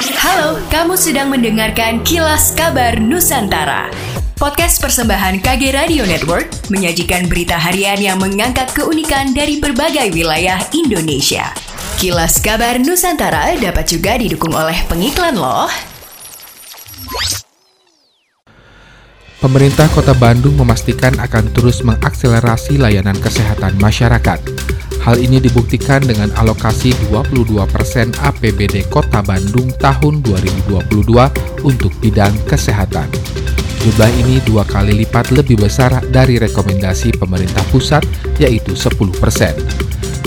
Halo, kamu sedang mendengarkan Kilas Kabar Nusantara. Podcast persembahan KG Radio Network menyajikan berita harian yang mengangkat keunikan dari berbagai wilayah Indonesia. Kilas Kabar Nusantara dapat juga didukung oleh pengiklan loh. Pemerintah Kota Bandung memastikan akan terus mengakselerasi layanan kesehatan masyarakat. Hal ini dibuktikan dengan alokasi 22% APBD Kota Bandung tahun 2022 untuk bidang kesehatan. Jumlah ini dua kali lipat lebih besar dari rekomendasi pemerintah pusat, yaitu 10%.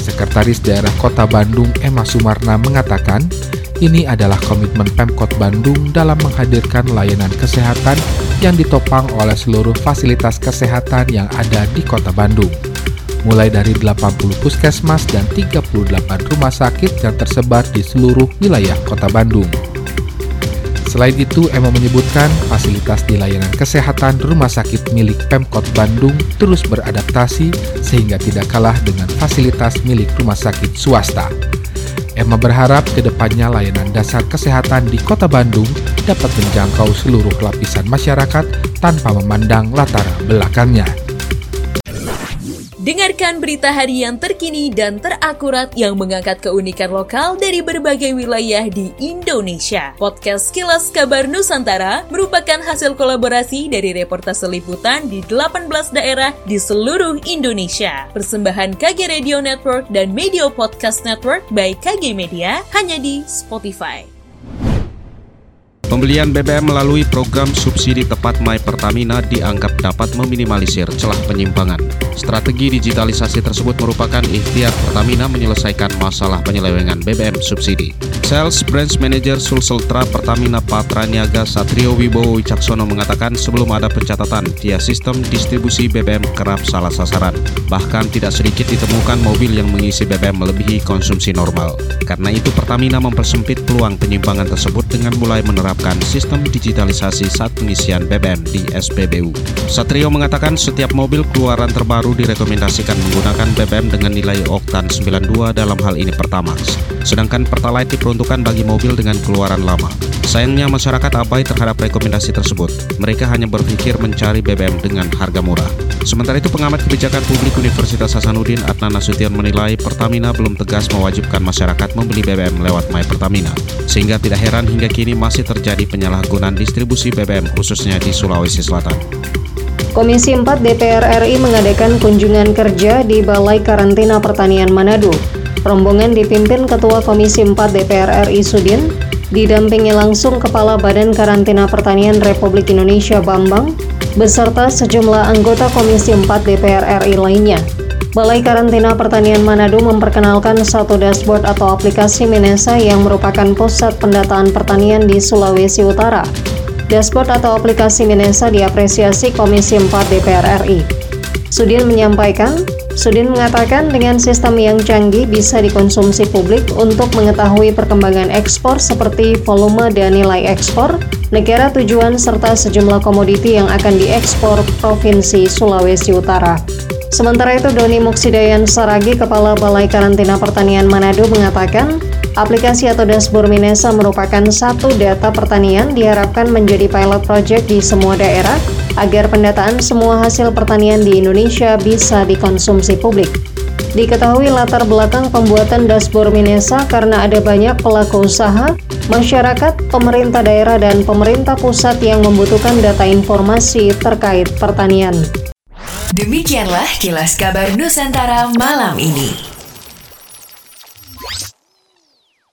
Sekretaris Daerah Kota Bandung Emma Sumarna mengatakan, ini adalah komitmen Pemkot Bandung dalam menghadirkan layanan kesehatan yang ditopang oleh seluruh fasilitas kesehatan yang ada di Kota Bandung. Mulai dari 80 puskesmas dan 38 rumah sakit yang tersebar di seluruh wilayah Kota Bandung. Selain itu, Emma menyebutkan fasilitas di layanan kesehatan rumah sakit milik Pemkot Bandung terus beradaptasi sehingga tidak kalah dengan fasilitas milik rumah sakit swasta. Emma berharap ke depannya layanan dasar kesehatan di kota Bandung dapat menjangkau seluruh lapisan masyarakat tanpa memandang latar belakangnya. Dengarkan berita harian terkini dan terakurat yang mengangkat keunikan lokal dari berbagai wilayah di Indonesia. Podcast Kilas Kabar Nusantara merupakan hasil kolaborasi dari reportase liputan di 18 daerah di seluruh Indonesia. Persembahan KG Radio Network dan Media Podcast Network by KG Media hanya di Spotify. Pembelian BBM melalui program subsidi tepat My Pertamina dianggap dapat meminimalisir celah penyimpangan. Strategi digitalisasi tersebut merupakan ikhtiar Pertamina menyelesaikan masalah penyelewengan BBM subsidi. Sales Branch Manager Sulseltra Pertamina Patraniaga Satrio Wibowo Wicaksono mengatakan sebelum ada pencatatan via sistem distribusi BBM kerap salah sasaran. Bahkan tidak sedikit ditemukan mobil yang mengisi BBM melebihi konsumsi normal. Karena itu Pertamina mempersempit peluang penyimpangan tersebut dengan mulai menerapkan sistem digitalisasi saat pengisian BBM di SPBU. Satrio mengatakan setiap mobil keluaran terbaru direkomendasikan menggunakan BBM dengan nilai oktan 92 dalam hal ini Pertamax. Sedangkan Pertalite diperuntukkan bagi mobil dengan keluaran lama. Sayangnya masyarakat abai terhadap rekomendasi tersebut. Mereka hanya berpikir mencari BBM dengan harga murah. Sementara itu pengamat kebijakan publik Universitas Hasanuddin Adnan Nasution menilai Pertamina belum tegas mewajibkan masyarakat membeli BBM lewat My Pertamina. Sehingga tidak heran hingga kini masih terjadi penyalahgunaan distribusi BBM khususnya di Sulawesi Selatan. Komisi 4 DPR RI mengadakan kunjungan kerja di Balai Karantina Pertanian Manado. Rombongan dipimpin Ketua Komisi 4 DPR RI Sudin, didampingi langsung Kepala Badan Karantina Pertanian Republik Indonesia Bambang, beserta sejumlah anggota Komisi 4 DPR RI lainnya. Balai Karantina Pertanian Manado memperkenalkan satu dashboard atau aplikasi Minesa yang merupakan pusat pendataan pertanian di Sulawesi Utara. Dashboard atau aplikasi Minesa diapresiasi Komisi 4 DPR RI. Sudin menyampaikan, Sudin mengatakan dengan sistem yang canggih bisa dikonsumsi publik untuk mengetahui perkembangan ekspor seperti volume dan nilai ekspor, negara tujuan serta sejumlah komoditi yang akan diekspor Provinsi Sulawesi Utara. Sementara itu, Doni Muksidayan Saragi, Kepala Balai Karantina Pertanian Manado mengatakan, aplikasi atau dashboard Minesa merupakan satu data pertanian diharapkan menjadi pilot project di semua daerah agar pendataan semua hasil pertanian di Indonesia bisa dikonsumsi publik. Diketahui latar belakang pembuatan dashboard Minesa karena ada banyak pelaku usaha, masyarakat, pemerintah daerah, dan pemerintah pusat yang membutuhkan data informasi terkait pertanian. Demikianlah kilas kabar Nusantara malam ini.